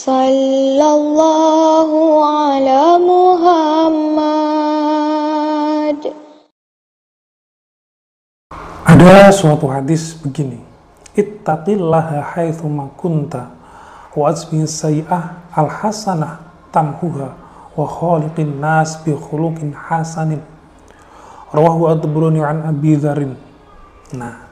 Sallallahu ala Muhammad. Ada suatu hadis begini. Ittaqillaha haitsu kunta wa asbi sayi'ah al-hasanah tamhuha wa khaliqin nas bi khuluqin hasanin. Rawahu ad-Tabrani an Abi Dzarin nah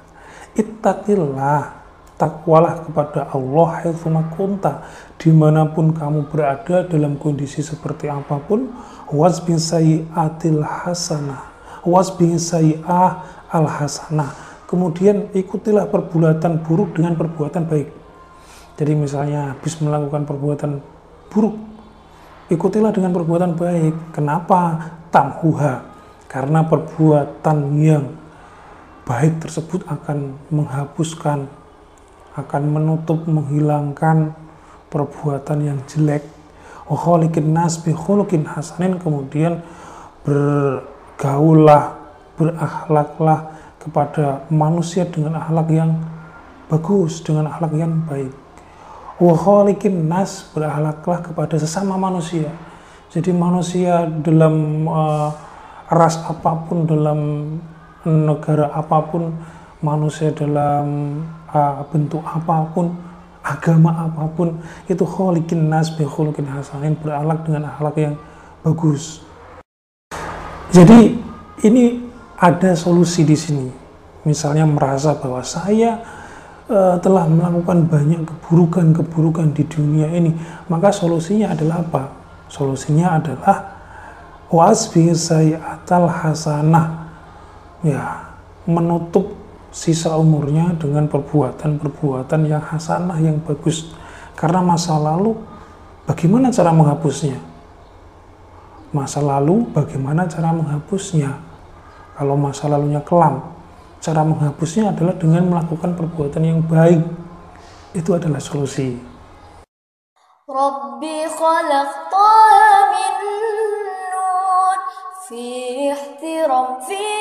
ittaqillah takwalah kepada Allah haitsu kunta di mana pun kamu berada dalam kondisi seperti apa pun wasbi sayi'atil hasanah wasbi sayi'ah al hasanah kemudian ikutilah perbuatan buruk dengan perbuatan baik. Jadi misalnya habis melakukan perbuatan buruk, ikutilah dengan perbuatan baik. Kenapa? Tamhuha. Karena perbuatan yang baik tersebut akan menghapuskan, akan menutup, menghilangkan perbuatan yang jelek. Wakholikin nas hasanin kemudian bergaulah, berakhlaklah kepada manusia dengan akhlak yang bagus, dengan akhlak yang baik. Waholikin nas berakhlaklah kepada sesama manusia. Jadi manusia dalam uh, ras apa pun, dalam negara apa pun, manusia dalam uh, bentuk apa pun, agama apa pun, itu kholikin nas kholikin hasanin berakhlak dengan akhlak yang bagus. Jadi ini ada solusi di sini. Misalnya merasa bahwa saya uh, telah melakukan banyak keburukan-keburukan di dunia ini, maka solusinya adalah apa? Solusinya adalah wasbi atal hasanah. Ya, menutup sisa umurnya dengan perbuatan-perbuatan yang hasanah yang bagus. Karena masa lalu bagaimana cara menghapusnya? Masa lalu bagaimana cara menghapusnya? Kalau masa lalunya kelam, cara menghapusnya adalah dengan melakukan perbuatan yang baik. Itu adalah solusi. Rabbi min nur fi